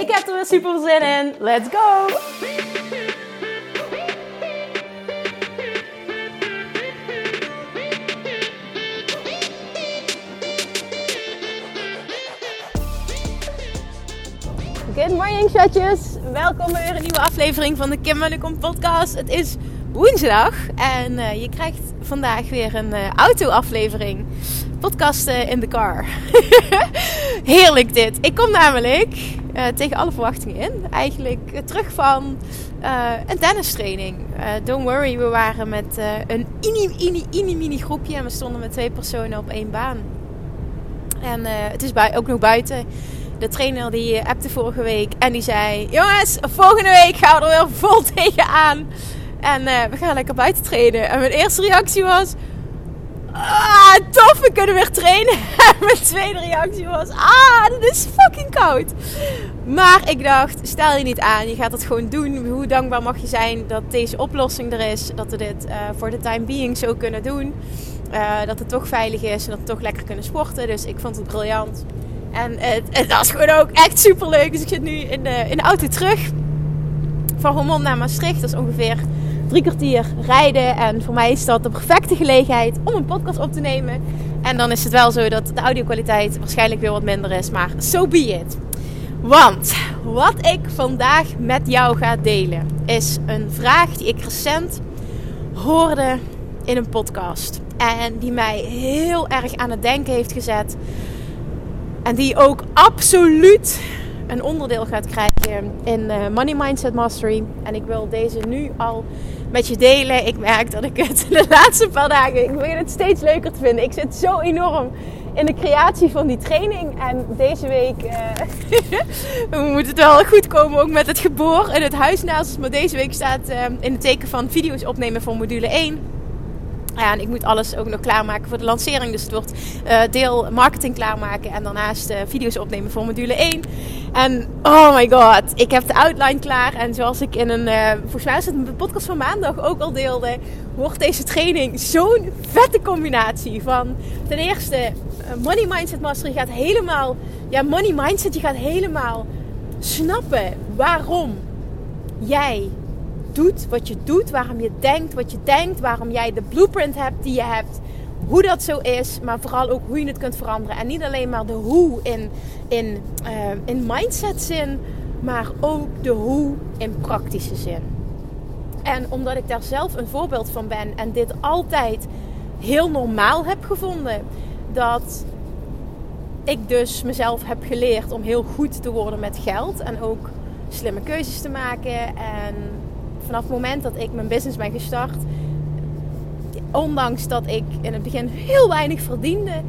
Ik heb er weer super zin in. Let's go! Good morning, chatjes. Welkom bij weer een nieuwe aflevering van de Kim Munnekom podcast. Het is woensdag en uh, je krijgt vandaag weer een uh, auto-aflevering. Podcasten in de car. Heerlijk dit. Ik kom namelijk uh, tegen alle verwachtingen in. Eigenlijk terug van een tennistraining. don't worry, we waren met een ini, ini, ini, mini groepje en we stonden met twee personen op één baan. En het is ook nog buiten de trainer die appte vorige week. En die zei: Jongens, volgende week gaan we er weer vol tegenaan. En we gaan lekker buiten trainen. En mijn eerste reactie was: Ah, tof, we kunnen weer trainen. En mijn tweede reactie was: Ah, dit is fucking koud. Maar ik dacht: stel je niet aan, je gaat het gewoon doen. Hoe dankbaar mag je zijn dat deze oplossing er is? Dat we dit uh, voor de time being zo kunnen doen. Uh, dat het toch veilig is en dat we toch lekker kunnen sporten. Dus ik vond het briljant. En het, het, was gewoon ook echt super leuk. Dus ik zit nu in de, in de auto terug. Van Roermond naar Maastricht. Dat is ongeveer drie kwartier rijden. En voor mij is dat de perfecte gelegenheid om een podcast op te nemen. En dan is het wel zo dat de audio-kwaliteit waarschijnlijk weer wat minder is. Maar so be it. Want wat ik vandaag met jou ga delen is een vraag die ik recent hoorde in een podcast. En die mij heel erg aan het denken heeft gezet. En die ook absoluut een onderdeel gaat krijgen in uh, Money Mindset Mastery. En ik wil deze nu al met je delen. Ik merk dat ik het de laatste paar dagen, ik begin het steeds leuker te vinden. Ik zit zo enorm in de creatie van die training. En deze week uh, moet het wel goed komen ook met het geboor in het huis. Maar deze week staat uh, in het teken van video's opnemen voor module 1. Ja, en ik moet alles ook nog klaarmaken voor de lancering. Dus het wordt uh, deel marketing klaarmaken en daarnaast uh, video's opnemen voor module 1. En oh my god, ik heb de outline klaar. En zoals ik in een, uh, volgens mij is het podcast van maandag ook al deelde, wordt deze training zo'n vette combinatie van ten eerste Money Mindset Mastery gaat helemaal, ja, Money Mindset, je gaat helemaal snappen waarom jij wat je doet, waarom je denkt wat je denkt, waarom jij de blueprint hebt die je hebt, hoe dat zo is, maar vooral ook hoe je het kunt veranderen. En niet alleen maar de hoe in, in, uh, in mindset zin, maar ook de hoe in praktische zin. En omdat ik daar zelf een voorbeeld van ben en dit altijd heel normaal heb gevonden, dat ik dus mezelf heb geleerd om heel goed te worden met geld en ook slimme keuzes te maken en vanaf het moment dat ik mijn business ben gestart, ondanks dat ik in het begin heel weinig verdiende,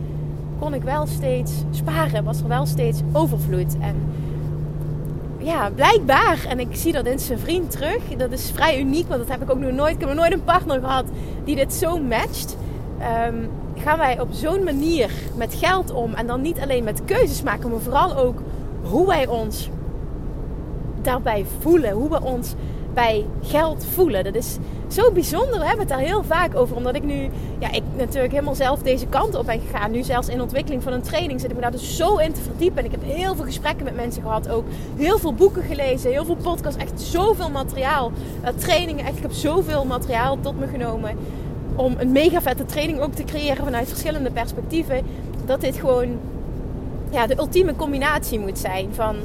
kon ik wel steeds sparen. Was er wel steeds overvloed. En ja, blijkbaar, en ik zie dat in zijn vriend terug, dat is vrij uniek, want dat heb ik ook nog nooit. Ik heb nog nooit een partner gehad die dit zo matcht. Um, gaan wij op zo'n manier met geld om en dan niet alleen met keuzes maken, maar vooral ook hoe wij ons daarbij voelen, hoe we ons bij geld voelen. Dat is zo bijzonder. We hebben het daar heel vaak over. Omdat ik nu, ja, ik natuurlijk helemaal zelf deze kant op ben gegaan. Nu zelfs in ontwikkeling van een training zit ik me daar dus zo in te verdiepen. En ik heb heel veel gesprekken met mensen gehad. Ook heel veel boeken gelezen, heel veel podcasts. Echt zoveel materiaal. Uh, trainingen, echt, ik heb zoveel materiaal tot me genomen. Om een mega vette training ook te creëren vanuit verschillende perspectieven. Dat dit gewoon ja, de ultieme combinatie moet zijn van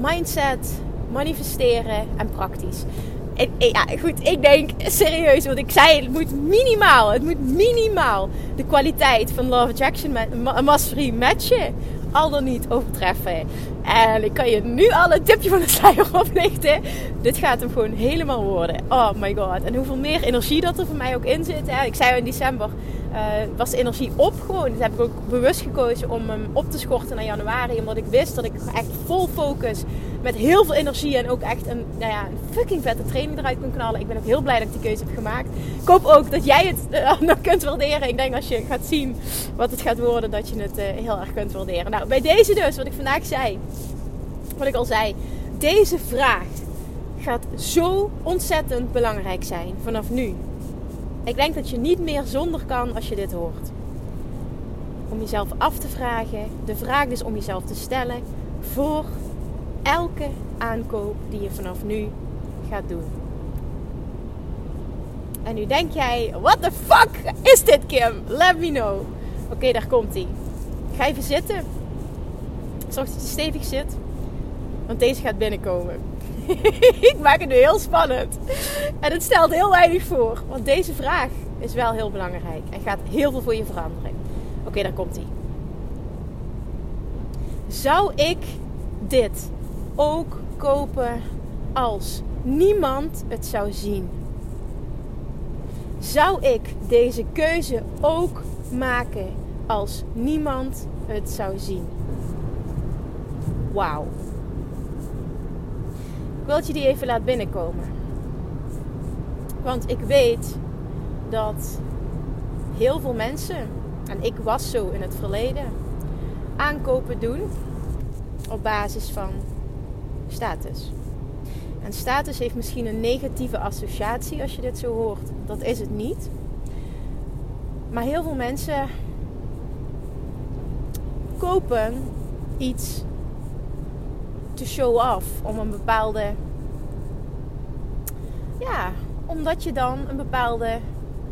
mindset, manifesteren en praktisch. En, ja, goed, ik denk serieus, want ik zei het moet minimaal, het moet minimaal de kwaliteit van Love Attraction Mastery matchen, al dan niet overtreffen. En ik kan je nu al een tipje van de sluier oplichten. Dit gaat hem gewoon helemaal worden. Oh my god. En hoeveel meer energie dat er voor mij ook in zit. Hè? Ik zei in december uh, was de energie op gewoon. Dus heb ik ook bewust gekozen om hem op te schorten naar januari. Omdat ik wist dat ik echt vol focus met heel veel energie en ook echt een, nou ja, een fucking vette training eruit kan knallen. Ik ben ook heel blij dat ik die keuze heb gemaakt. Ik hoop ook dat jij het uh, nog kunt waarderen. Ik denk als je gaat zien wat het gaat worden, dat je het uh, heel erg kunt waarderen. Nou, bij deze dus, wat ik vandaag zei, wat ik al zei, deze vraag gaat zo ontzettend belangrijk zijn vanaf nu. Ik denk dat je niet meer zonder kan als je dit hoort. Om jezelf af te vragen, de vraag is om jezelf te stellen voor elke aankoop die je vanaf nu gaat doen. En nu denk jij, what the fuck is dit Kim? Let me know. Oké, daar komt hij. Ga even zitten. Zorg dat je stevig zit. Want deze gaat binnenkomen. ik maak het nu heel spannend. En het stelt heel weinig voor. Want deze vraag is wel heel belangrijk. En gaat heel veel voor je veranderen. Oké, daar komt hij. Zou ik dit ook kopen als niemand het zou zien? Zou ik deze keuze ook maken als niemand het zou zien? Wauw. Ik wil dat je die even laat binnenkomen. Want ik weet dat heel veel mensen, en ik was zo in het verleden, aankopen doen op basis van status. En status heeft misschien een negatieve associatie als je dit zo hoort. Dat is het niet. Maar heel veel mensen kopen iets to show off. Om een bepaalde. Ja, omdat je dan een bepaalde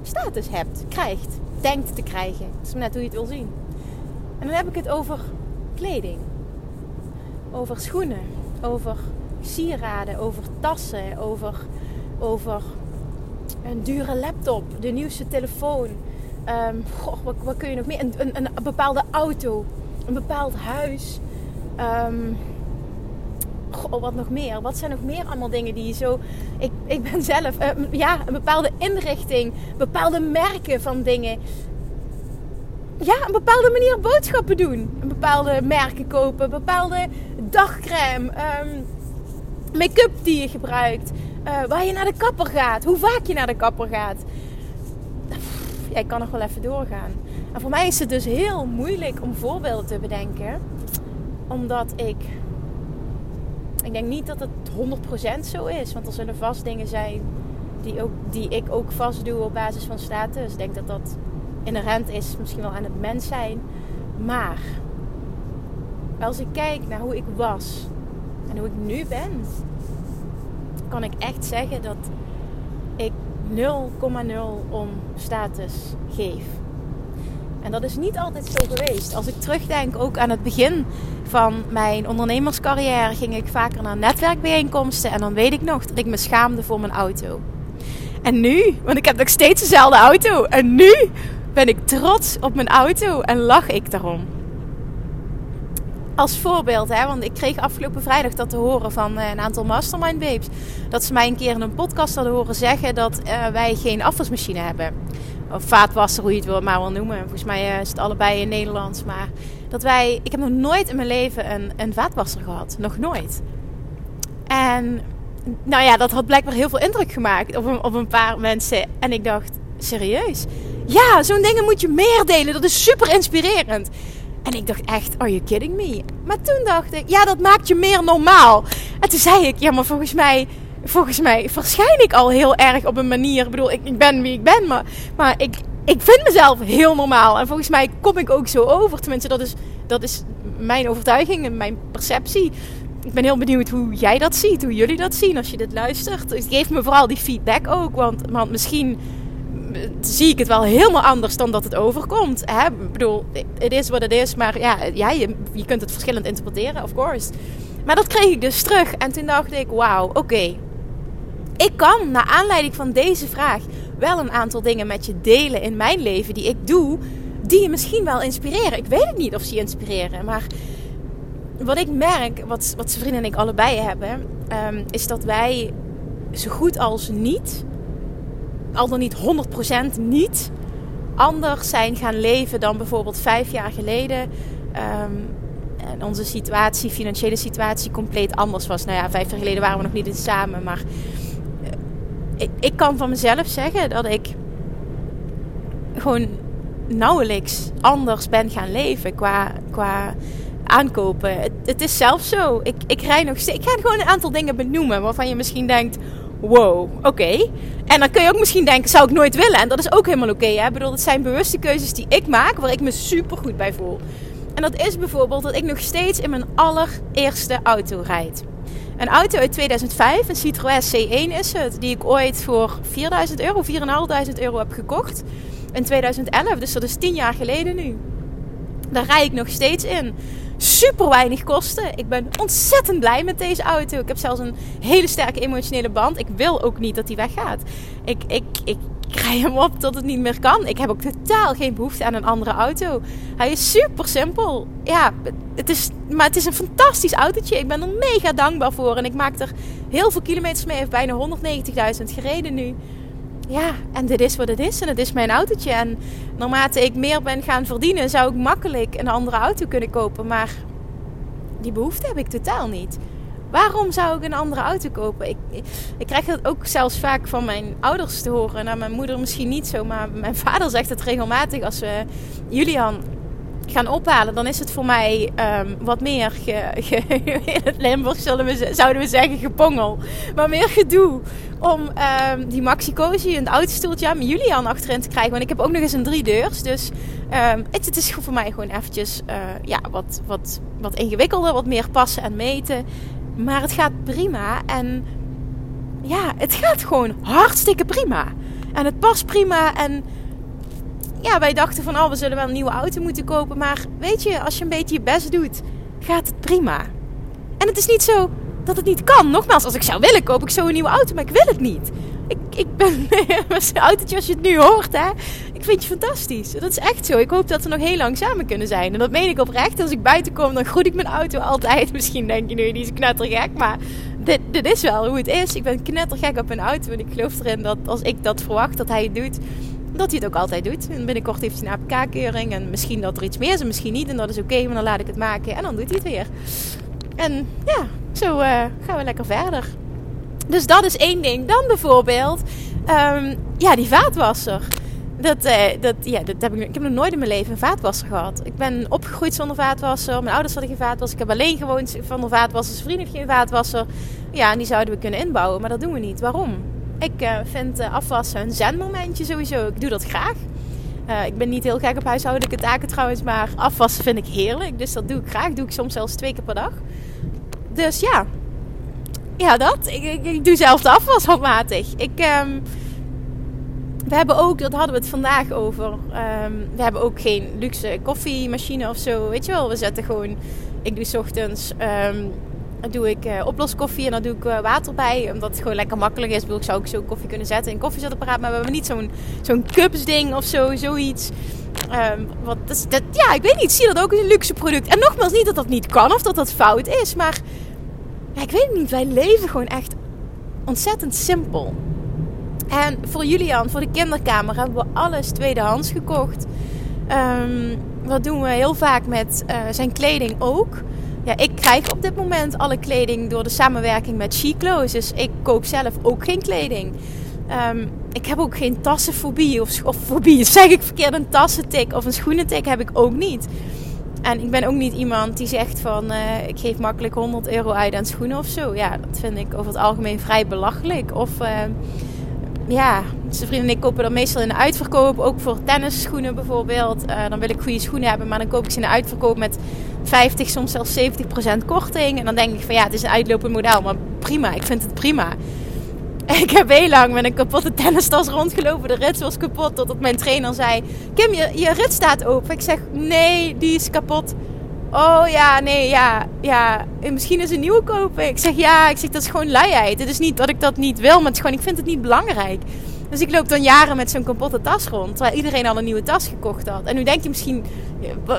status hebt, krijgt, denkt te krijgen. Dat is net hoe je het wil zien. En dan heb ik het over kleding, over schoenen, over sieraden, over tassen, over, over een dure laptop, de nieuwste telefoon. Um, goh, wat, wat, kun je nog meer? Een, een, een bepaalde auto, een bepaald huis. Um, goh, wat nog meer? Wat zijn nog meer allemaal dingen die je zo... Ik, ik ben zelf... Uh, ja, een bepaalde inrichting. Bepaalde merken van dingen. Ja, een bepaalde manier boodschappen doen. Een bepaalde merken kopen. Bepaalde dagcreme. Um, Make-up die je gebruikt. Uh, waar je naar de kapper gaat. Hoe vaak je naar de kapper gaat. Ja, ik kan nog wel even doorgaan. En voor mij is het dus heel moeilijk om voorbeelden te bedenken. Omdat ik ik denk niet dat het 100% zo is. Want er zullen vast dingen zijn die, ook, die ik ook vast doe op basis van status. Ik denk dat dat inherent is, misschien wel aan het mens zijn. Maar als ik kijk naar hoe ik was en hoe ik nu ben, kan ik echt zeggen dat ik 0,0 om status geef. En dat is niet altijd zo geweest. Als ik terugdenk ook aan het begin van mijn ondernemerscarrière ging ik vaker naar netwerkbijeenkomsten. En dan weet ik nog dat ik me schaamde voor mijn auto. En nu, want ik heb nog steeds dezelfde auto. En nu ben ik trots op mijn auto en lach ik daarom. Als voorbeeld, hè, want ik kreeg afgelopen vrijdag dat te horen van eh, een aantal mastermind babes. Dat ze mij een keer in een podcast hadden horen zeggen dat uh, wij geen afwasmachine hebben of vaatwasser, hoe je het maar wil noemen. Volgens mij uh, is het allebei in Nederlands. Maar dat wij, ik heb nog nooit in mijn leven een, een vaatwasser gehad. Nog nooit. En nou ja, dat had blijkbaar heel veel indruk gemaakt op een, op een paar mensen. En ik dacht, serieus? Ja, zo'n dingen moet je meer delen. Dat is super inspirerend. En ik dacht echt, are you kidding me? Maar toen dacht ik, ja, dat maakt je meer normaal. En toen zei ik, ja, maar volgens mij volgens mij verschijn ik al heel erg op een manier. Ik bedoel, ik, ik ben wie ik ben, maar, maar ik, ik vind mezelf heel normaal. En volgens mij kom ik ook zo over. Tenminste, dat is, dat is mijn overtuiging en mijn perceptie. Ik ben heel benieuwd hoe jij dat ziet, hoe jullie dat zien als je dit luistert. Dus geef me vooral die feedback ook, want, want misschien zie ik het wel helemaal anders dan dat het overkomt. Hè? Ik bedoel, het is wat het is, maar ja, ja je, je kunt het verschillend interpreteren, of course. Maar dat kreeg ik dus terug en toen dacht ik, wauw, oké ik kan naar aanleiding van deze vraag wel een aantal dingen met je delen in mijn leven die ik doe, die je misschien wel inspireren. Ik weet het niet of ze je inspireren, maar wat ik merk, wat, wat zijn vrienden en ik allebei hebben, um, is dat wij zo goed als niet, al dan niet 100% niet, anders zijn gaan leven dan bijvoorbeeld vijf jaar geleden. Um, en onze situatie, financiële situatie, compleet anders was. Nou ja, vijf jaar geleden waren we nog niet eens samen. Maar eh, ik, ik kan van mezelf zeggen dat ik gewoon nauwelijks anders ben gaan leven qua, qua aankopen. Het, het is zelfs zo. Ik, ik rij nog steeds. Ik ga gewoon een aantal dingen benoemen waarvan je misschien denkt: wow, oké. En dan kun je ook misschien denken: zou ik nooit willen. En dat is ook helemaal oké. Okay, ik bedoel, het zijn bewuste keuzes die ik maak waar ik me super goed bij voel. En dat is bijvoorbeeld dat ik nog steeds in mijn allereerste auto rijd. Een auto uit 2005, een Citroën C1 is het, die ik ooit voor 4000 euro, 4.500 euro heb gekocht. In 2011, dus dat is 10 jaar geleden nu. Daar rijd ik nog steeds in super weinig kosten. Ik ben ontzettend blij met deze auto. Ik heb zelfs een hele sterke emotionele band. Ik wil ook niet dat die weggaat. Ik, ik, ik krijg hem op tot het niet meer kan. Ik heb ook totaal geen behoefte aan een andere auto. Hij is super simpel. Ja, het is, maar het is een fantastisch autootje. Ik ben er mega dankbaar voor. En ik maak er heel veel kilometers mee. Hij heeft bijna 190.000 gereden nu. Ja, en dit is wat het is. En het is mijn autootje. En naarmate ik meer ben gaan verdienen, zou ik makkelijk een andere auto kunnen kopen. Maar die behoefte heb ik totaal niet. Waarom zou ik een andere auto kopen? Ik, ik, krijg dat ook zelfs vaak van mijn ouders te horen. Nou, mijn moeder misschien niet zo, maar mijn vader zegt het regelmatig als we Julian gaan ophalen, dan is het voor mij um, wat meer ge, in het Limburg zullen we, zouden we zeggen gepongel. Maar meer gedoe om um, die Maxi Cozy, een autostoeltje aan Julian achterin te krijgen. Want ik heb ook nog eens een drie deurs. Dus um, het, het, is voor mij gewoon eventjes uh, ja, wat, wat, wat ingewikkelder, wat meer passen en meten. Maar het gaat prima en ja, het gaat gewoon hartstikke prima. En het past prima en ja, wij dachten van, oh, we zullen wel een nieuwe auto moeten kopen. Maar weet je, als je een beetje je best doet, gaat het prima. En het is niet zo dat het niet kan. Nogmaals, als ik zou willen, koop ik zo een nieuwe auto, maar ik wil het niet. Ik, ik ben een autootje als je het nu hoort, hè. Ik vind je fantastisch. Dat is echt zo. Ik hoop dat we nog heel lang samen kunnen zijn. En dat meen ik oprecht. Als ik buiten kom, dan groet ik mijn auto altijd. Misschien denk je nu, die is knettergek. Maar dit, dit is wel hoe het is. Ik ben knettergek op een auto. En ik geloof erin dat als ik dat verwacht, dat hij het doet dat hij het ook altijd doet. En binnenkort heeft hij een APK-keuring. En misschien dat er iets meer is en misschien niet. En dat is oké, maar dan laat ik het maken. En dan doet hij het weer. En ja, zo uh, gaan we lekker verder. Dus dat is één ding. Dan bijvoorbeeld, um, ja, die vaatwasser. Dat, uh, dat, ja, dat heb ik, ik heb nog nooit in mijn leven een vaatwasser gehad. Ik ben opgegroeid zonder vaatwasser. Mijn ouders hadden geen vaatwasser. Ik heb alleen gewoond zonder vaatwasser. Zijn vriend heeft geen vaatwasser. Ja, en die zouden we kunnen inbouwen. Maar dat doen we niet. Waarom? Ik uh, vind afwassen een zenmomentje sowieso. Ik doe dat graag. Uh, ik ben niet heel gek op huishoudelijke taken trouwens, maar afwassen vind ik heerlijk. Dus dat doe ik graag. Doe ik soms zelfs twee keer per dag. Dus ja, ja dat. Ik, doe zelf de afwas handmatig. Ik, um, we hebben ook, dat hadden we het vandaag over. Um, we hebben ook geen luxe koffiemachine of zo. Weet je wel, we zetten gewoon. Ik doe s ochtends um, dan doe ik uh, oploskoffie en dan doe ik uh, water bij. Omdat het gewoon lekker makkelijk is. Ik zou ook zo koffie kunnen zetten in een koffiezetapparaat. Maar we hebben niet zo'n zo'n cupsding of zo, zoiets. Um, wat, dat, dat, ja, ik weet niet. Zie dat ook een luxe product. En nogmaals, niet dat dat niet kan of dat dat fout is. Maar ja, ik weet niet. Wij leven gewoon echt ontzettend simpel. En voor Julian, voor de kinderkamer, hebben we alles tweedehands gekocht. Um, wat doen we heel vaak met uh, zijn kleding ook ja, ik krijg op dit moment alle kleding door de samenwerking met She Clothes. Dus ik koop zelf ook geen kleding. Um, ik heb ook geen tassenfobie of, of fobie. Zeg ik verkeerd een tassentik of een schoenentik heb ik ook niet. En ik ben ook niet iemand die zegt van uh, ik geef makkelijk 100 euro uit aan schoenen of zo. Ja, dat vind ik over het algemeen vrij belachelijk. Of uh, ja, zijn vrienden en ik kopen dan meestal in de uitverkoop. Ook voor tennisschoenen bijvoorbeeld. Uh, dan wil ik goede schoenen hebben, maar dan koop ik ze in de uitverkoop met 50, soms zelfs 70% korting. En dan denk ik van ja, het is een uitlopend model, maar prima, ik vind het prima. Ik heb heel lang met een kapotte tennistas rondgelopen. De rits was kapot. Totdat mijn trainer zei: Kim, je, je rit staat open. Ik zeg: Nee, die is kapot. Oh ja, nee, ja, ja. Misschien is een nieuwe kopen. Ik zeg ja, ik zeg dat is gewoon luiheid. Het is niet dat ik dat niet wil, maar het is gewoon, ik vind het niet belangrijk. Dus ik loop dan jaren met zo'n kapotte tas rond. Terwijl iedereen al een nieuwe tas gekocht had. En nu denk je misschien,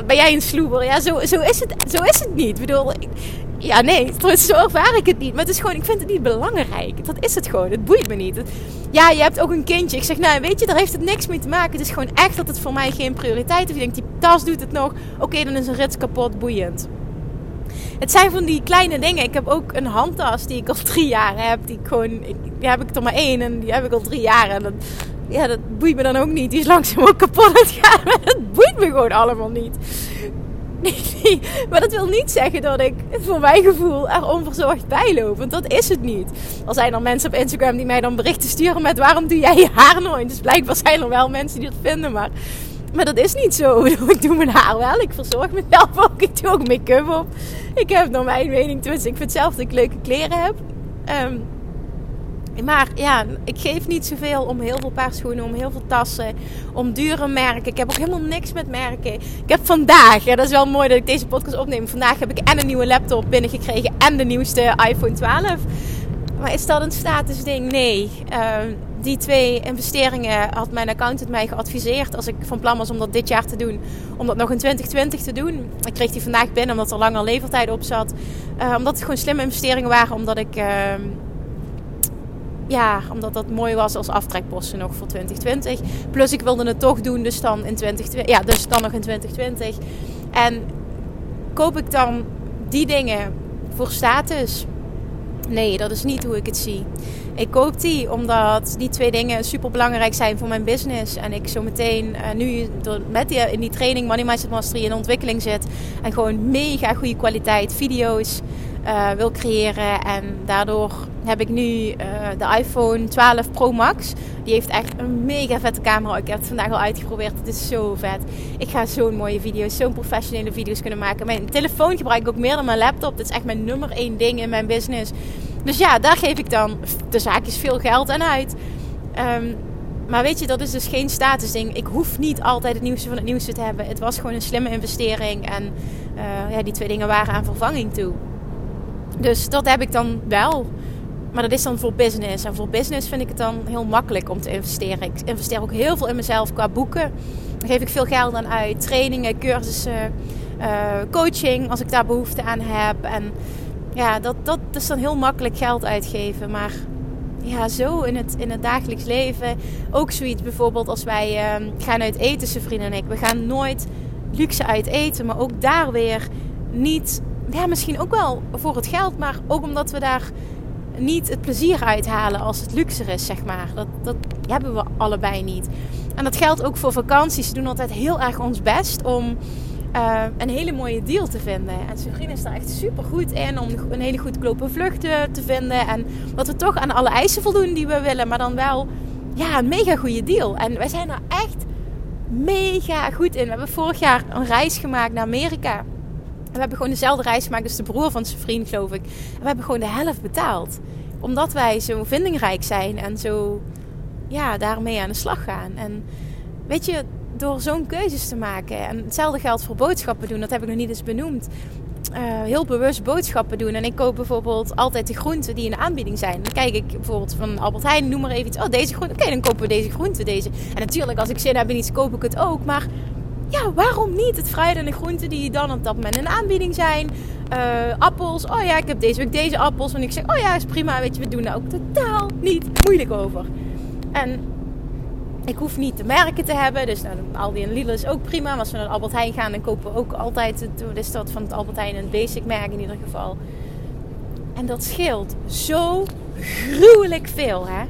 ben jij een sloeber? Ja, zo, zo, is, het, zo is het niet. Ik bedoel, ja nee, zo ervaar ik het niet. Maar het is gewoon, ik vind het niet belangrijk. Dat is het gewoon. Het boeit me niet. ja, je hebt ook een kindje. Ik zeg, nou weet je, daar heeft het niks mee te maken. Het is gewoon echt dat het voor mij geen prioriteit is. Je denkt, die tas doet het nog. Oké, dan is een rits kapot, boeiend. het zijn van die kleine dingen. Ik heb ook een handtas die ik al drie jaar heb. Die, ik gewoon, die heb ik er maar één en die heb ik al drie jaar. En dat, ja, dat boeit me dan ook niet. Die is langzaam ook kapot aan het gaan. Maar dat boeit me gewoon allemaal niet. Maar dat wil niet zeggen dat ik voor mijn gevoel er onverzorgd bij loop. Want dat is het niet. Er zijn er mensen op Instagram die mij dan berichten sturen met waarom doe jij je haar nooit? Dus blijkbaar zijn er wel mensen die dat vinden. Maar, maar dat is niet zo. Ik doe mijn haar wel. Ik verzorg mezelf ook. Ik doe ook make-up op. Ik heb naar mijn mening, tenminste ik vind zelf dat ik leuke kleren heb. Um, maar ja, ik geef niet zoveel om heel veel paar schoenen, om heel veel tassen, om dure merken. Ik heb ook helemaal niks met merken. Ik heb vandaag, ja, dat is wel mooi dat ik deze podcast opneem. Vandaag heb ik en een nieuwe laptop binnengekregen en de nieuwste iPhone 12. Maar is dat een statusding? Nee. Uh, die twee investeringen had mijn accountant mij geadviseerd als ik van plan was om dat dit jaar te doen. Om dat nog in 2020 te doen. Ik kreeg die vandaag binnen omdat er langer levertijd op zat. Uh, omdat het gewoon slimme investeringen waren. Omdat ik... Uh, ja, omdat dat mooi was als aftrekposten nog voor 2020. Plus ik wilde het toch doen, dus dan in 2020. Ja, dus dan nog in 2020. En koop ik dan die dingen voor status? Nee, dat is niet hoe ik het zie. Ik koop die omdat die twee dingen super belangrijk zijn voor mijn business. En ik zo meteen uh, nu met die, in die training Money Mindset Mastery in ontwikkeling zit. En gewoon mega goede kwaliteit video's uh, wil creëren. En daardoor heb ik nu uh, de iPhone 12 Pro Max. Die heeft echt een mega vette camera. Ik heb het vandaag al uitgeprobeerd. Het is zo vet. Ik ga zo'n mooie video's, zo'n professionele video's kunnen maken. Mijn telefoon gebruik ik ook meer dan mijn laptop. Dit is echt mijn nummer één ding in mijn business. Dus ja, daar geef ik dan de zaakjes veel geld aan uit. Um, maar weet je, dat is dus geen statusding. Ik hoef niet altijd het nieuwste van het nieuwste te hebben. Het was gewoon een slimme investering. En uh, ja, die twee dingen waren aan vervanging toe. Dus dat heb ik dan wel. Maar dat is dan voor business. En voor business vind ik het dan heel makkelijk om te investeren. Ik investeer ook heel veel in mezelf qua boeken. Daar geef ik veel geld aan uit. Trainingen, cursussen, uh, coaching als ik daar behoefte aan heb. En ja, dat, dat is dan heel makkelijk geld uitgeven. Maar ja, zo in het, in het dagelijks leven. Ook zoiets bijvoorbeeld als wij uh, gaan uit eten, zijn vrienden en ik. We gaan nooit luxe uit eten. Maar ook daar weer niet ja, misschien ook wel voor het geld, maar ook omdat we daar niet het plezier uithalen als het luxer is, zeg maar. Dat, dat hebben we allebei niet. En dat geldt ook voor vakanties. We doen altijd heel erg ons best om uh, een hele mooie deal te vinden. En Sabrina is daar echt super goed in om een hele goedkope vlucht te vinden. En dat we toch aan alle eisen voldoen die we willen, maar dan wel ja, een mega goede deal. En wij zijn er echt mega goed in. We hebben vorig jaar een reis gemaakt naar Amerika we hebben gewoon dezelfde reis gemaakt, dus de broer van zijn vriend, geloof ik. En we hebben gewoon de helft betaald. Omdat wij zo vindingrijk zijn en zo, ja, daarmee aan de slag gaan. En weet je, door zo'n keuzes te maken. En hetzelfde geldt voor boodschappen doen, dat heb ik nog niet eens benoemd. Uh, heel bewust boodschappen doen. En ik koop bijvoorbeeld altijd de groenten die in de aanbieding zijn. Dan kijk ik bijvoorbeeld van Albert Heijn, noem maar even iets. Oh, deze groente. Oké, dan kopen we deze groente, deze. En natuurlijk, als ik zin heb in iets, koop ik het ook. Maar ja, waarom niet? Het fruit en de groenten die dan op dat moment in aanbieding zijn. Uh, appels. Oh ja, ik heb deze week deze appels. En ik zeg, oh ja, is prima. Weet je, we doen daar ook totaal niet moeilijk over. En ik hoef niet de merken te hebben. Dus nou, Aldi en Lidl is ook prima. Maar als we naar Albert Heijn gaan, dan kopen we ook altijd... Het, is dat van het Albert Heijn een basic merk in ieder geval. En dat scheelt zo gruwelijk veel, hè.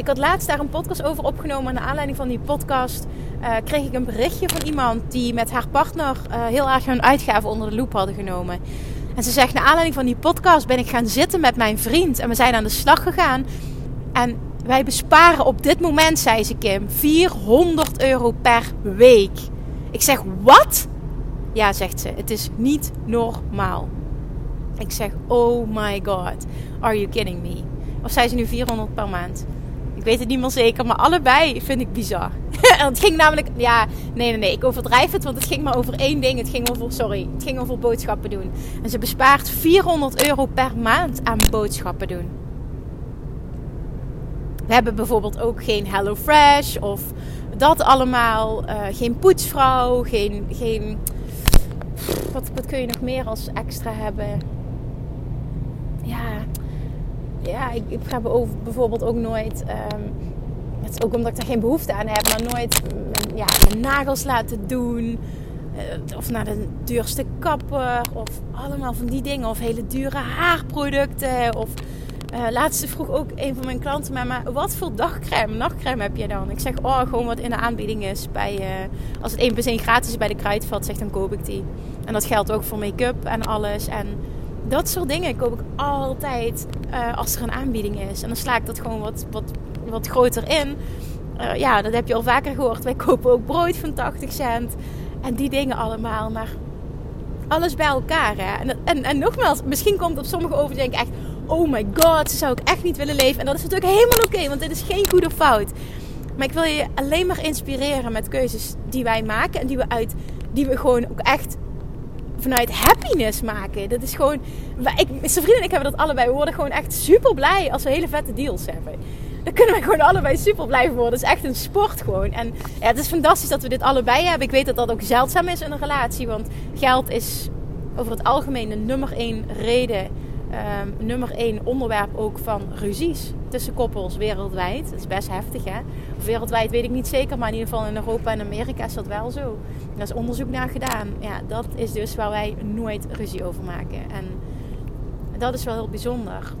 Ik had laatst daar een podcast over opgenomen. Naar aanleiding van die podcast uh, kreeg ik een berichtje van iemand die met haar partner uh, heel erg hun uitgaven onder de loep hadden genomen. En ze zegt, naar aanleiding van die podcast ben ik gaan zitten met mijn vriend. En we zijn aan de slag gegaan. En wij besparen op dit moment, zei ze Kim, 400 euro per week. Ik zeg, wat? Ja, zegt ze, het is niet normaal. Ik zeg, oh my god, are you kidding me? Of zei ze nu 400 per maand? Ik weet het niet meer zeker, maar allebei vind ik bizar. het ging namelijk, ja, nee, nee, nee, ik overdrijf het, want het ging maar over één ding. Het ging over, sorry, het ging over boodschappen doen. En ze bespaart 400 euro per maand aan boodschappen doen. We hebben bijvoorbeeld ook geen HelloFresh of dat allemaal. Uh, geen poetsvrouw, geen, geen wat, wat kun je nog meer als extra hebben? Ja, ja, ik, ik ga bijvoorbeeld ook nooit. Um, het is ook omdat ik daar geen behoefte aan heb, maar nooit ja, mijn nagels laten doen. of naar de duurste kapper. Of allemaal van die dingen. Of hele dure haarproducten. Of uh, laatste vroeg ook een van mijn klanten mij, maar wat voor dagcrème, nachtcreme heb je dan? Ik zeg, oh, gewoon wat in de aanbieding is. Bij, uh, als het 1 plus 1 gratis is bij de Kruidvat, zegt dan koop ik die. En dat geldt ook voor make-up en alles. En dat soort dingen koop ik altijd uh, als er een aanbieding is. En dan sla ik dat gewoon wat, wat, wat groter in. ja, dat heb je al vaker gehoord. Wij kopen ook brood van 80 cent. En die dingen allemaal. Maar alles bij elkaar. Hè? En, en, nogmaals, misschien komt op sommige over denk echt oh my god, zo zou ik echt niet willen leven. En dat is natuurlijk helemaal oké, want dit is geen goede fout. Maar ik wil je alleen maar inspireren met keuzes die wij maken en die we uit, die we gewoon ook echt vanuit happiness maken. Dat is gewoon, ik, vrienden en ik hebben dat allebei. We worden gewoon echt super blij als we hele vette deals hebben. Dan kunnen we gewoon allebei super blij worden. Het is echt een sport gewoon. En ja, het is fantastisch dat we dit allebei hebben. Ik weet dat dat ook zeldzaam is in een relatie. Want geld is over het algemeen de nummer één reden um, nummer 1 onderwerp ook van ruzies tussen koppels wereldwijd. Dat is best heftig hè. wereldwijd weet ik niet zeker, maar in ieder geval in Europa en Amerika is dat wel zo. Daar is onderzoek naar gedaan. Ja, dat is dus waar wij nooit ruzie over maken. En dat is wel heel bijzonder.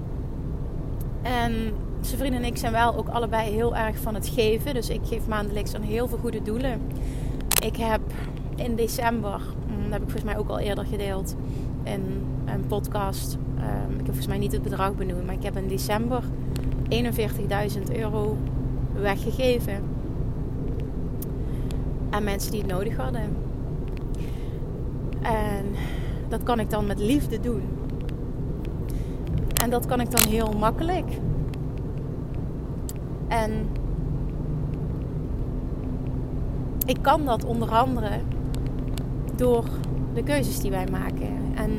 En zijn vrienden en ik zijn wel ook allebei heel erg van het geven. Dus ik geef maandelijks aan heel veel goede doelen. Ik heb in december, mm, dat heb ik volgens mij ook al eerder gedeeld in een podcast, Ehm, ik heb volgens mij niet het bedrag benoemd, maar ik heb in december 41.000 euro weggegeven aan mensen die het nodig hadden. En dat kan ik dan met liefde doen. En dat kan ik dan heel makkelijk. En ik kan dat onder andere door de keuzes die wij maken. En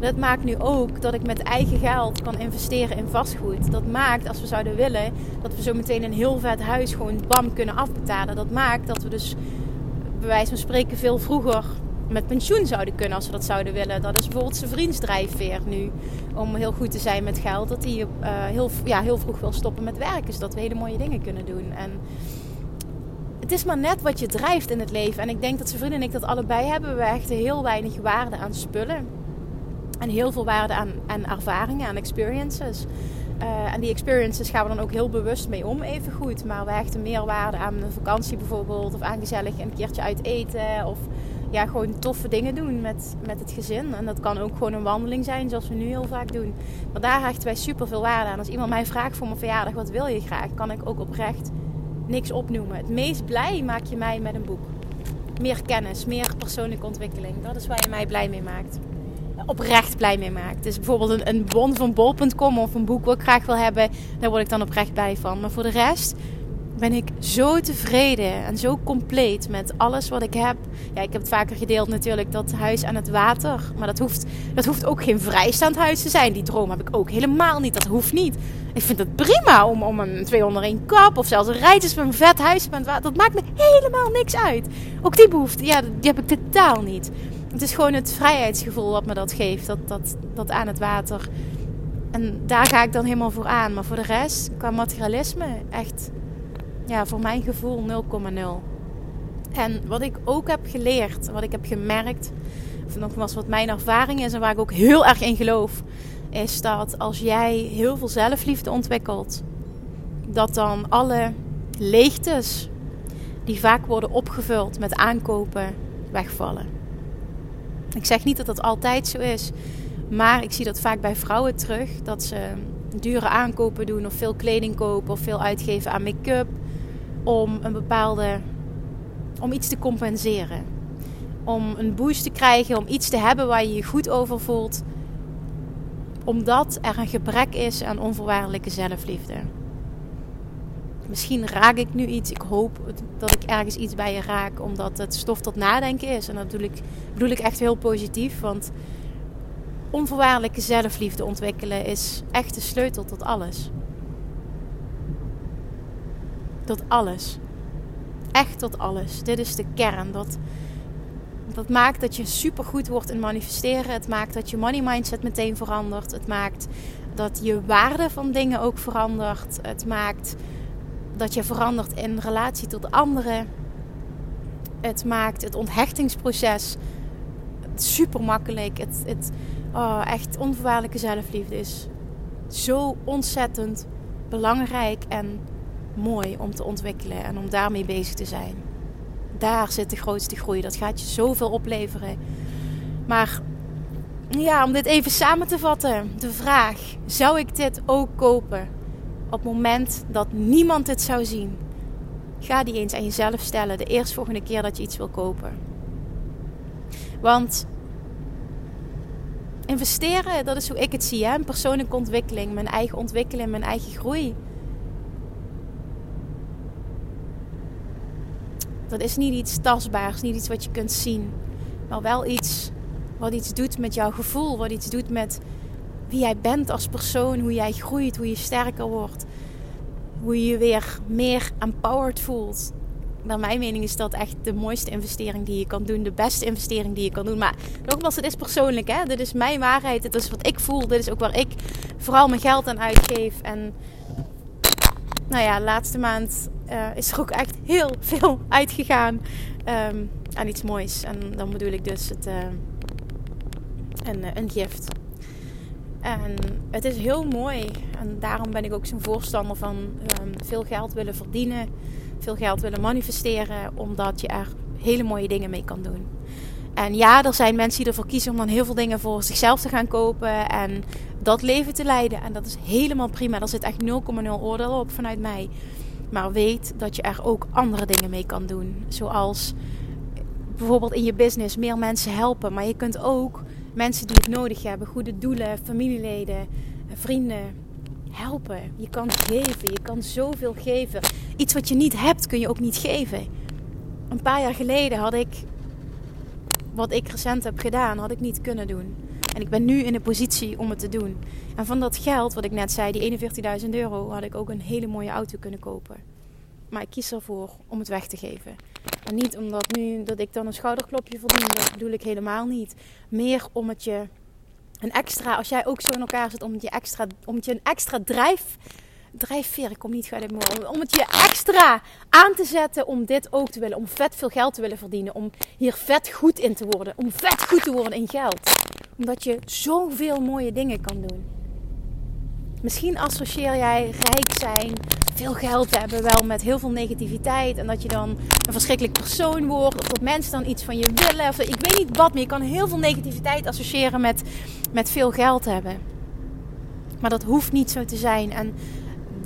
dat maakt nu ook dat ik met eigen geld kan investeren in vastgoed. Dat maakt, als we zouden willen, dat we zo meteen een heel vet huis gewoon bam kunnen afbetalen. Dat maakt dat we dus, bij wijze van spreken, veel vroeger met pensioen zouden kunnen als we dat zouden willen. Dat is bijvoorbeeld zijn vriendsdrijfveer nu. Om heel goed te zijn met geld. Dat hij uh, heel, ja, heel vroeg wil stoppen met werken. Zodat we hele mooie dingen kunnen doen. En het is maar net wat je drijft in het leven. En ik denk dat zijn vrienden en ik dat allebei hebben. We hechten heel weinig waarde aan spullen. En heel veel waarde aan, aan ervaringen, aan experiences. Uh, en die experiences gaan we dan ook heel bewust mee om, even goed. Maar we hechten meer waarde aan een vakantie bijvoorbeeld. Of aan gezellig een keertje uit eten. Of ja, gewoon toffe dingen doen met, met het gezin. En dat kan ook gewoon een wandeling zijn, zoals we nu heel vaak doen. Maar daar hechten wij super veel waarde aan. Als iemand mij vraagt voor mijn verjaardag, wat wil je graag? Kan ik ook oprecht niks opnoemen. Het meest blij maak je mij met een boek. Meer kennis, meer persoonlijke ontwikkeling. Dat is waar je mij blij mee maakt oprecht blij mee maakt. Dus bijvoorbeeld een, een bon van bol.com of een boek wat ik graag wil hebben, daar word ik dan oprecht blij van. Maar voor de rest ben ik zo tevreden en zo compleet met alles wat ik heb. Ja, ik heb het vaker gedeeld natuurlijk, dat huis aan het water. Maar dat hoeft, dat hoeft ook geen vrijstaand huis te zijn. Die droom heb ik ook helemaal niet. Dat hoeft niet. Ik vind het prima om, om een 201 kap of zelfs een rijtjes met een vet huis aan het water. Dat maakt me helemaal niks uit. Ook die behoefte, ja, die heb ik totaal niet. Het is gewoon het vrijheidsgevoel wat me dat geeft. Dat, dat, dat aan het water. En daar ga ik dan helemaal voor aan. Maar voor de rest, qua materialisme, echt, ja, voor mijn gevoel 0,0. En wat ik ook heb geleerd, wat ik heb gemerkt, of nogmaals wat mijn ervaring is en waar ik ook heel erg in geloof, is dat als jij heel veel zelfliefde ontwikkelt, dat dan alle leegtes die vaak worden opgevuld met aankopen wegvallen. Ik zeg niet dat dat altijd zo is. Maar ik zie dat vaak bij vrouwen terug. Dat ze dure aankopen doen of veel kleding kopen of veel uitgeven aan make-up. Om een bepaalde. om iets te compenseren. Om een boost te krijgen, om iets te hebben waar je je goed over voelt. Omdat er een gebrek is aan onvoorwaardelijke zelfliefde. Misschien raak ik nu iets. Ik hoop dat ik ergens iets bij je raak, omdat het stof tot nadenken is. En dat bedoel ik, echt heel positief. Want onvoorwaardelijke zelfliefde ontwikkelen is echt de sleutel tot alles. Tot alles. Echt tot alles. Dit is de kern. Dat, dat maakt dat je supergoed wordt in manifesteren. Het maakt dat je money mindset meteen verandert. Het maakt dat je waarde van dingen ook verandert. Het maakt dat je verandert in relatie tot anderen. Het maakt het onthechtingsproces super makkelijk. Het, het oh, echt onvoorwaardelijke zelfliefde is zo ontzettend belangrijk en mooi om te ontwikkelen en om daarmee bezig te zijn. Daar zit de grootste groei. Dat gaat je zoveel opleveren. Maar ja, om dit even samen te vatten. De vraag: zou ik dit ook kopen? Op het moment dat niemand het zou zien. Ga die eens aan jezelf stellen de eerstvolgende keer dat je iets wil kopen. Want investeren, dat is hoe ik het zie. Hè? Persoonlijke ontwikkeling, mijn eigen ontwikkeling, mijn eigen groei. Dat is niet iets tastbaars, niet iets wat je kunt zien. Maar wel iets wat iets doet met jouw gevoel. Wat iets doet met wie jij bent als persoon. Hoe jij groeit, hoe je sterker wordt. Hoe je je weer meer empowered voelt. Naar mijn mening is dat echt de mooiste investering die je kan doen. De beste investering die je kan doen. Maar nogmaals, het is persoonlijk. Hè? Dit is mijn waarheid. Dit is wat ik voel. Dit is ook waar ik vooral mijn geld aan uitgeef. En nou ja, laatste maand uh, is er ook echt heel veel uitgegaan um, aan iets moois. En dan bedoel ik dus het, uh, een, eh, een gift. En het is heel mooi. En daarom ben ik ook zo'n voorstander van um, veel geld willen verdienen. Veel geld willen manifesteren. Omdat je er hele mooie dingen mee kan doen. En ja, er zijn mensen die ervoor kiezen om dan heel veel dingen voor zichzelf te gaan kopen. En dat leven te leiden. En dat is helemaal prima. Er zit echt 0,0 oordeel op vanuit mij. Maar weet dat je er ook andere dingen mee kan doen. Zoals bijvoorbeeld in je business meer mensen helpen. Maar je kunt ook mensen die het nodig hebben, goede doelen, familieleden, vrienden helpen. Je kan geven. Je kan zoveel geven. Iets wat je niet hebt kun je ook niet geven. Een paar jaar geleden had ik wat ik recent heb gedaan, had ik niet kunnen doen. En ik ben nu in de positie om het te doen. En van dat geld, wat ik net zei, die 41.000 euro, had ik ook een hele mooie auto kunnen kopen. Maar ik kies ervoor om het weg te geven. En niet omdat nu dat ik dan een schouderklopje verdien, dat bedoel ik helemaal niet. Meer om het je een extra, als jij ook zo in elkaar zit, om het je extra, om het je een extra drijf drijfveer, ik kom niet het Om het je extra aan te zetten om dit ook te willen. Om vet veel geld te willen verdienen. Om hier vet goed in te worden. Om vet goed te worden in geld. Omdat je zoveel mooie dingen kan doen. Misschien associeer jij rijk zijn, veel geld hebben wel met heel veel negativiteit. En dat je dan een verschrikkelijk persoon wordt. Of dat mensen dan iets van je willen. Of ik weet niet wat, maar je kan heel veel negativiteit associëren met, met veel geld hebben. Maar dat hoeft niet zo te zijn. En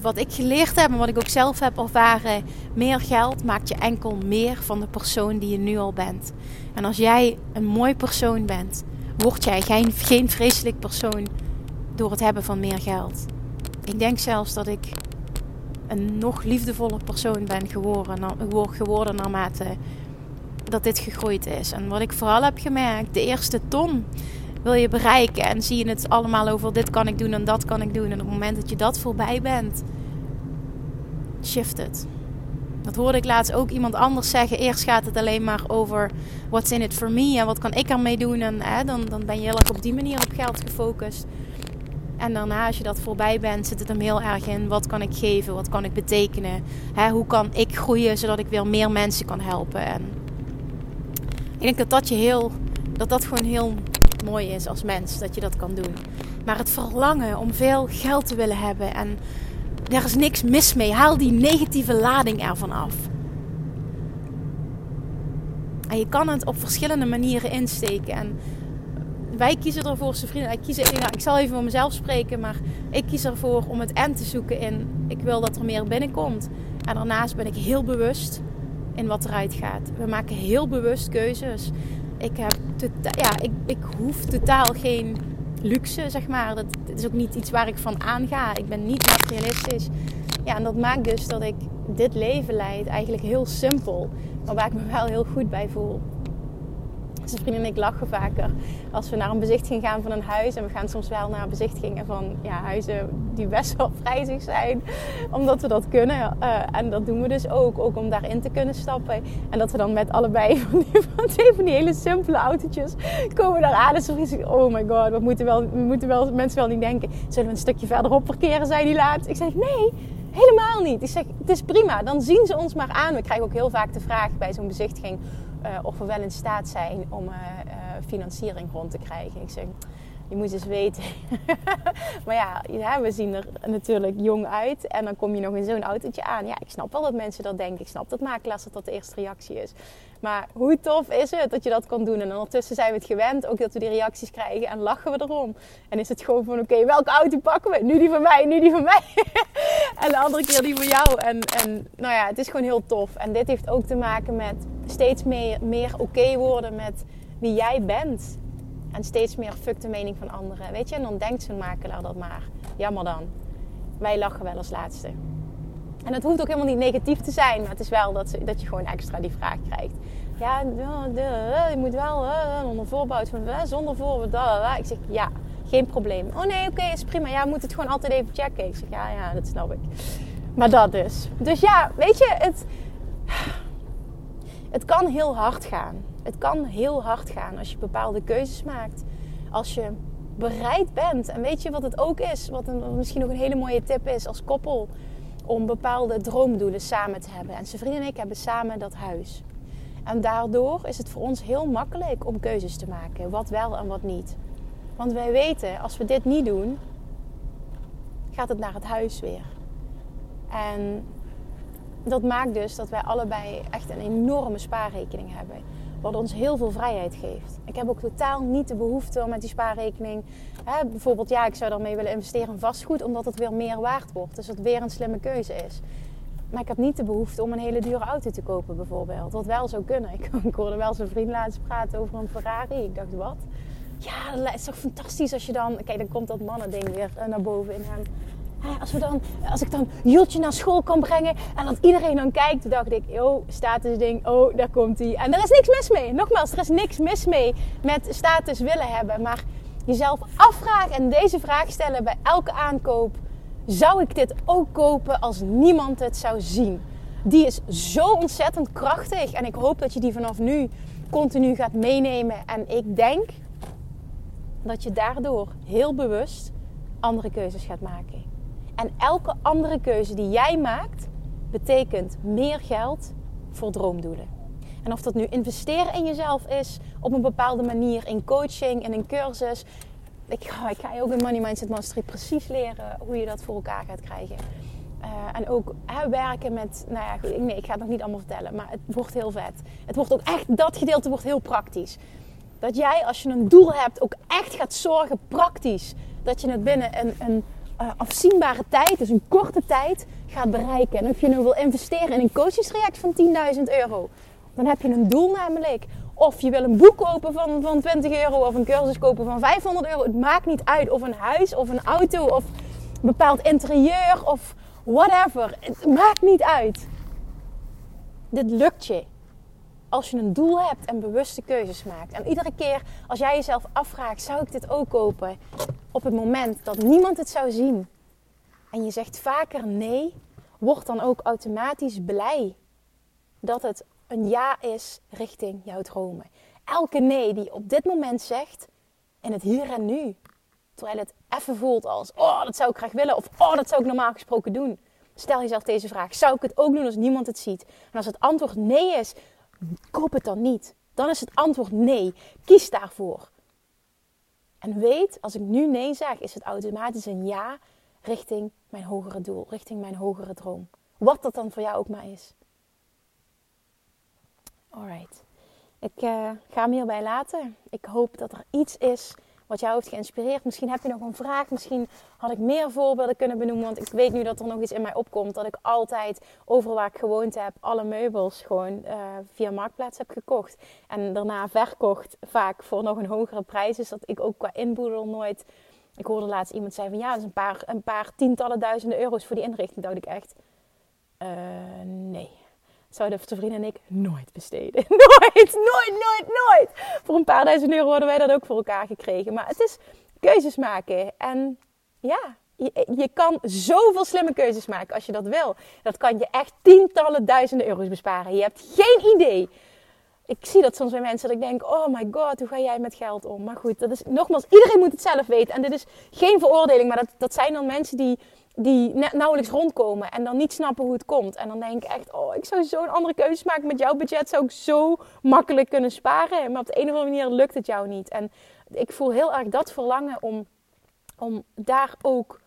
wat ik geleerd heb en wat ik ook zelf heb ervaren, meer geld maakt je enkel meer van de persoon die je nu al bent. En als jij een mooi persoon bent, word jij geen, geen vreselijk persoon door het hebben van meer geld. Ik denk zelfs dat ik een nog liefdevoller persoon ben geworden, naarmate dat dit gegroeid is. En wat ik vooral heb gemerkt, de eerste ton wil je bereiken. En zie je het allemaal over dit kan ik doen en dat kan ik doen. En op het moment dat je dat voorbij bent, shift het. Dat hoorde ik laatst ook iemand anders zeggen. Eerst gaat het alleen maar over what's in it for me en wat kan ik ermee doen. En hè, dan, dan ben je heel erg op die manier op geld gefocust. En daarna, als je dat voorbij bent, zit het hem heel erg in wat kan ik geven, wat kan ik betekenen. Hè, hoe kan ik groeien zodat ik weer meer mensen kan helpen. En ik denk dat dat je heel, dat dat gewoon heel mooi is als mens, dat je dat kan doen. Maar het verlangen om veel geld te willen hebben en er is niks mis mee. Haal die negatieve lading ervan af. En je kan het op verschillende manieren insteken. En wij kiezen ervoor, zijn vrienden, ik, kies, ik zal even voor mezelf spreken, maar ik kies ervoor om het en te zoeken in, ik wil dat er meer binnenkomt. En daarnaast ben ik heel bewust in wat eruit gaat. We maken heel bewust keuzes ik, heb ja, ik, ik hoef totaal geen luxe, zeg maar. Dat, is ook niet iets waar ik van aanga. Ik ben niet materialistisch. Ja, en dat maakt dus dat ik dit leven leid eigenlijk heel simpel. Maar waar ik me wel heel goed bij voel. Zijn vrienden en ik lachen vaker als we naar een bezichtiging gaan van een huis. En we gaan soms wel naar bezichtigingen van ja, huizen die best wel prijzig zijn. Omdat we dat kunnen. Uh, en dat doen we dus ook. Ook om daarin te kunnen stappen. En dat we dan met allebei van die, van die hele simpele autootjes komen daar aan. Zo ik, oh my god, we moeten, wel, we moeten wel, mensen wel niet denken. Zullen we een stukje verderop parkeren, zei die laat. Ik zeg nee Helemaal niet. Ik zeg, het is prima. Dan zien ze ons maar aan. We krijgen ook heel vaak de vraag bij zo'n bezichtiging of we wel in staat zijn om uh, uh, financiering rond te krijgen. Ik zeg, je moet eens weten. maar ja, ja, we zien er natuurlijk jong uit. En dan kom je nog in zo'n autootje aan. Ja, ik snap wel dat mensen dat denken. Ik snap dat makelaars dat dat de eerste reactie is. Maar hoe tof is het dat je dat kan doen? En ondertussen zijn we het gewend, ook dat we die reacties krijgen en lachen we erom. En is het gewoon van, oké, welke auto pakken we? Nu die van mij, nu die van mij. en de andere keer die van jou. En, en nou ja, het is gewoon heel tof. En dit heeft ook te maken met steeds meer, meer oké worden met wie jij bent. En steeds meer fuck de mening van anderen. Weet je, en dan denkt zo'n makelaar dat maar. Jammer dan. Wij lachen wel als laatste. En het hoeft ook helemaal niet negatief te zijn, maar het is wel dat, dat je gewoon extra die vraag krijgt. Ja, je moet wel onder voorbouw van zonder voorbouw. Ik zeg ja, geen probleem. Oh nee, oké, is prima. Ja, moet het gewoon altijd even checken. Ik zeg ja, ja, dat snap ik. Maar dat dus. Dus ja, weet je, het, het kan heel hard gaan. Het kan heel hard gaan als je bepaalde keuzes maakt. Als je bereid bent. En weet je wat het ook is? Wat, een, misschien ook een hele mooie tip is als koppel. Om bepaalde droomdoelen samen te hebben. En zijn vriend en ik hebben samen dat huis. En daardoor is het voor ons heel makkelijk om keuzes te maken. Wat wel en wat niet. Want wij weten, als we dit niet doen, gaat het naar het huis weer. En dat maakt dus dat wij allebei echt een enorme spaarrekening hebben. Wat ons heel veel vrijheid geeft. Ik heb ook totaal niet de behoefte om met die spaarrekening. Hè, bijvoorbeeld, ja, ik zou daarmee willen investeren in vastgoed, omdat het weer meer waard wordt. Dus dat weer een slimme keuze is. Maar ik heb niet de behoefte om een hele dure auto te kopen, bijvoorbeeld. Wat wel zou kunnen. Ik, hoorde wel zijn vriend laatst praten over een Ferrari. Ik dacht, wat? Ja, het is toch fantastisch als je dan... Kijk, dan komt dat mannending weer eh, naar boven in hem. Als, we dan, als ik dan Jultje naar school kan brengen en dat iedereen dan kijkt, dacht ik, oh, statusding, oh, daar komt hij. En er is niks mis mee. Nogmaals, er is niks mis mee met status willen hebben. Maar jezelf afvragen en deze vraag stellen bij elke aankoop. Zou ik dit ook kopen als niemand het zou zien? Die is zo ontzettend krachtig. En ik hoop dat je die vanaf nu continu gaat meenemen. En ik denk dat je daardoor heel bewust andere keuzes gaat maken. En elke andere keuze die jij maakt, betekent meer geld voor droomdoelen. En of dat nu investeren in jezelf is op een bepaalde manier, in coaching, in een cursus. Ik ga, ik ga je ook in Money Mindset Mastery precies leren hoe je dat voor elkaar gaat krijgen. Uh, en ook hè, werken met, nou ja, nee, ik ga het nog niet allemaal vertellen, maar het wordt heel vet. Het wordt ook echt, dat gedeelte wordt heel praktisch. Dat jij, als je een doel hebt, ook echt gaat zorgen, praktisch, dat je het binnen een, een uh, afzienbare tijd, dus een korte tijd, gaat bereiken. En of je nu wil investeren in een coachingstraject van 10.000 euro, dan heb je een doel namelijk. Of je wil een boek kopen van, van 20 euro of een cursus kopen van 500 euro. Het maakt niet uit of een huis of een auto of een bepaald interieur of whatever. Het maakt niet uit. Dit lukt je als je een doel hebt en bewuste keuzes maakt. En iedere keer als jij jezelf afvraagt, zou ik dit ook kopen? Op het moment dat niemand het zou zien. En je zegt vaker nee, word dan ook automatisch blij dat het een ja is richting jouw dromen. Elke nee die je op dit moment zegt, in het hier en nu. Terwijl het even voelt als, oh, dat zou ik graag willen. Of, oh, dat zou ik normaal gesproken doen. Stel jezelf deze vraag. Zou ik het ook doen als niemand het ziet? En als het antwoord nee is, koop het dan niet. Dan is het antwoord nee. Kies daarvoor. En weet, als ik nu nee zeg, is het automatisch een ja richting mijn hogere doel, richting mijn hogere droom. Wat dat dan voor jou ook maar is. Alright. Ik uh, ga hem hierbij laten. Ik hoop dat er iets is wat jou heeft geïnspireerd. Misschien heb je nog een vraag. Misschien had ik meer voorbeelden kunnen benoemen. Want ik weet nu dat er nog iets in mij opkomt. Dat ik altijd overal waar ik gewoond heb, alle meubels gewoon uh, via Marktplaats heb gekocht. En daarna verkocht. Vaak voor nog een hogere prijs. Dus dat ik ook qua inboedel nooit. Ik hoorde laatst iemand zeggen van ja, dat is een paar, een paar tientallen duizenden euro's voor die inrichting. Dacht ik echt. Uh, nee zouden de vrienden en ik nooit besteden. nooit, nooit, nooit, nooit. Voor een paar duizend euro hadden wij dat ook voor elkaar gekregen. Maar het is keuzes maken. En ja, je, kan zoveel slimme keuzes maken als je dat wil. Dat kan je echt tientallen duizenden euro's besparen. Je hebt geen idee. Ik zie dat soms bij mensen dat ik denk, oh my god, hoe ga jij met geld om? Maar goed, dat is nogmaals, iedereen moet het zelf weten. En dit is geen veroordeling, maar dat, dat zijn dan mensen die die nauwelijks rondkomen en dan niet snappen hoe het komt. En dan denk ik echt, oh, ik zou zo'n andere keuze maken. Met jouw budget zou ik zo makkelijk kunnen sparen. Maar op de een of andere manier lukt het jou niet. En ik voel heel erg dat verlangen om, om daar ook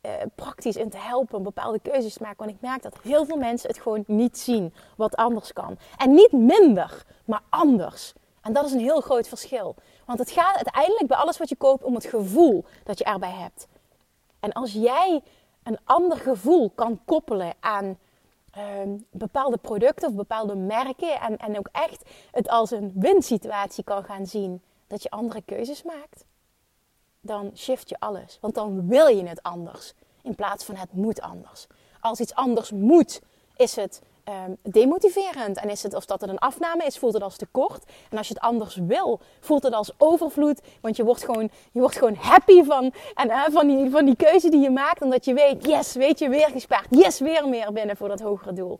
eh, praktisch in te helpen. Bepaalde keuzes te maken. Want ik merk dat heel veel mensen het gewoon niet zien wat anders kan. En niet minder, maar anders. En dat is een heel groot verschil. Want het gaat uiteindelijk bij alles wat je koopt om het gevoel dat je erbij hebt. En als jij een ander gevoel kan koppelen aan ehm, bepaalde producten of bepaalde merken. En, en ook echt het als een winsituatie kan gaan zien. Dat je andere keuzes maakt. Dan shift je alles. Want dan wil je het anders. In plaats van het moet anders. Als iets anders moet, is het um, demotiverend. En is het, of dat het een afname is, voelt het als tekort. En als je het anders wil, voelt het als overvloed. Want je wordt gewoon, je wordt gewoon happy van, en, uh, van, die, van die keuze die je maakt. Omdat je weet, yes, weet je, weer gespaard. Yes, weer meer binnen voor dat hogere doel.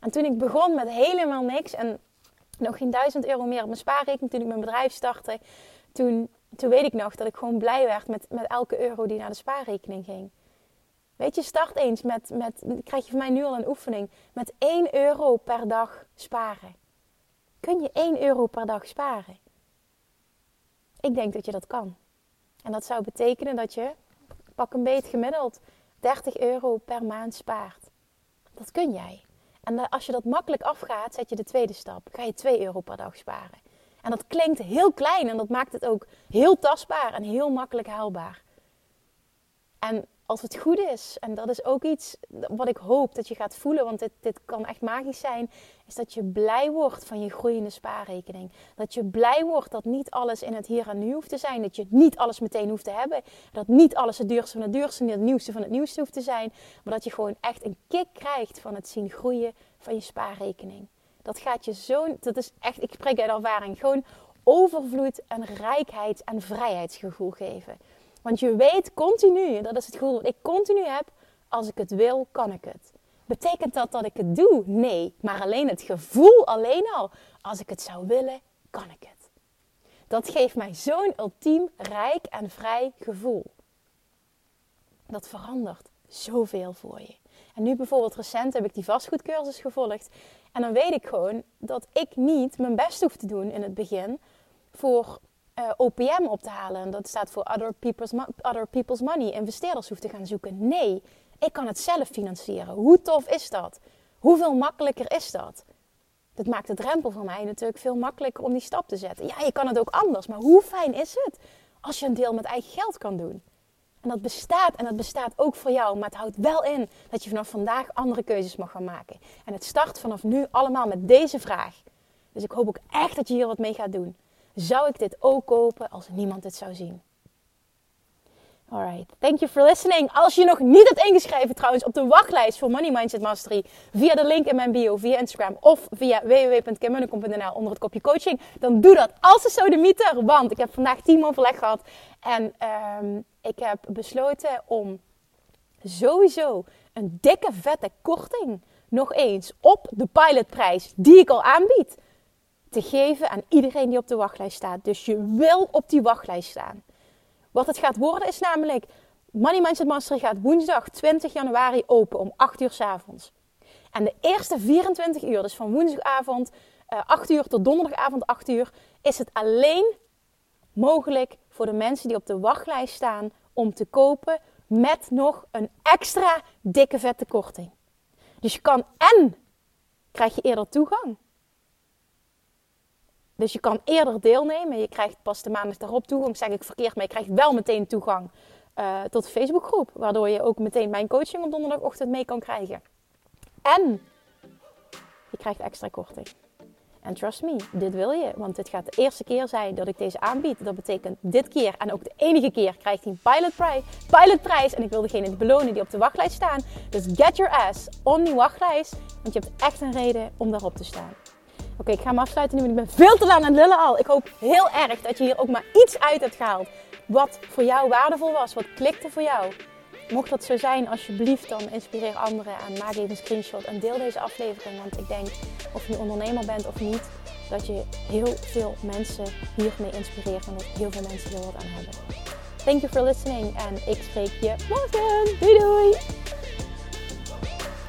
En toen ik begon met helemaal niks en nog geen duizend euro meer op mijn spaarrekening toen ik mijn bedrijf startte. Toen, toen weet ik nog dat ik gewoon blij werd met, met elke euro die naar de spaarrekening ging. Weet je, start eens met, met, krijg je van mij nu al een oefening, met 1 euro per dag sparen. Kun je 1 euro per dag sparen? Ik denk dat je dat kan. En dat zou betekenen dat je, pak een beet gemiddeld, 30 euro per maand spaart. Dat kun jij. En als je dat makkelijk afgaat, zet je de tweede stap. Ga je 2 euro per dag sparen. En dat klinkt heel klein en dat maakt het ook heel tastbaar en heel makkelijk haalbaar. En als het goed is, en dat is ook iets wat ik hoop dat je gaat voelen, want dit, dit kan echt magisch zijn, is dat je blij wordt van je groeiende spaarrekening. Dat je blij wordt dat niet alles in het hier en nu hoeft te zijn. Dat je niet alles meteen hoeft te hebben. Dat niet alles het duurste van het duurste en het nieuwste van het nieuwste hoeft te zijn. Maar dat je gewoon echt een kick krijgt van het zien groeien van je spaarrekening. Dat gaat je zo, dat is echt, ik spreek uit ervaring, gewoon overvloed en rijkheid en vrijheidsgevoel geven. Want je weet continu, dat is het gevoel dat ik continu heb, als ik het wil, kan ik het. Betekent dat dat ik het doe? Nee, maar alleen het gevoel alleen al. Als ik het zou willen, kan ik het. Dat geeft mij zo'n ultiem rijk en vrij gevoel. Dat verandert zoveel voor je. En nu bijvoorbeeld recent heb ik die vastgoedcursus gevolgd. En dan weet ik gewoon dat ik niet mijn best hoef te doen in het begin voor eh, OPM op te halen. En dat staat voor other people's, other people's Money. Investeerders hoeft te gaan zoeken. Nee, ik kan het zelf financieren. Hoe tof is dat? Hoeveel makkelijker is dat? Dat maakt de drempel voor mij natuurlijk veel makkelijker om die stap te zetten. Ja, je kan het ook anders, maar hoe fijn is het als je een deel met eigen geld kan doen? En dat bestaat en dat bestaat ook voor jou, maar het houdt wel in dat je vanaf vandaag andere keuzes mag gaan maken. En het start vanaf nu allemaal met deze vraag. Dus ik hoop ook echt dat je hier wat mee gaat doen zou ik dit ook kopen als niemand het zou zien? Alright, thank you for listening. Als je nog niet hebt ingeschreven trouwens op de wachtlijst voor Money Mindset Mastery via de link in mijn bio, via Instagram of via www.kimmunnekom.nl onder het kopje coaching, dan doe dat als de sodemieter. Want ik heb vandaag team overleg gehad en um, ik heb besloten om sowieso een dikke vette korting nog eens op de pilotprijs die ik al aanbied te geven aan iedereen die op de wachtlijst staat. Dus je wil op die wachtlijst staan. Wat het gaat worden is namelijk, Money Mindset Mastery gaat woensdag 20 januari open om 8 uur s avonds. En de eerste 24 uur, dus van woensdagavond uh, eh, 8 uur tot donderdagavond 8 uur, is het alleen mogelijk voor de mensen die op de wachtlijst staan om te kopen met nog een extra dikke vette korting. Dus je kan en krijg je eerder toegang dus je kan eerder deelnemen. Je krijgt pas de maandag daarop toegang. Zeg ik verkeerd, maar je krijgt wel meteen toegang uh, tot de Facebookgroep. Waardoor je ook meteen mijn coaching op donderdagochtend mee kan krijgen. En je krijgt extra korting. En trust me, dit wil je. Want dit gaat de eerste keer zijn dat ik deze aanbied. Dat betekent dit keer en ook de enige keer krijgt hij een pilotprijs. Pilotprijs. En ik wil degene belonen die op de wachtlijst staan. Dus get your ass on die wachtlijst. Want je hebt echt een reden om daarop te staan. Oké, ik ga hem afsluiten nu, want ik ben veel te lang aan het lullen al. Ik hoop heel erg dat je hier ook maar iets uit hebt gehaald. Wat voor jou waardevol was, wat klikte voor jou. Mocht dat zo zijn, alsjeblieft dan inspireer anderen en maak even een screenshot en deel deze aflevering. Want ik denk, of je ondernemer bent of niet, dat je heel veel mensen hiermee inspireert en dat heel veel mensen er wat aan hebben. Thank you for listening en ik spreek je morgen. Doei doei!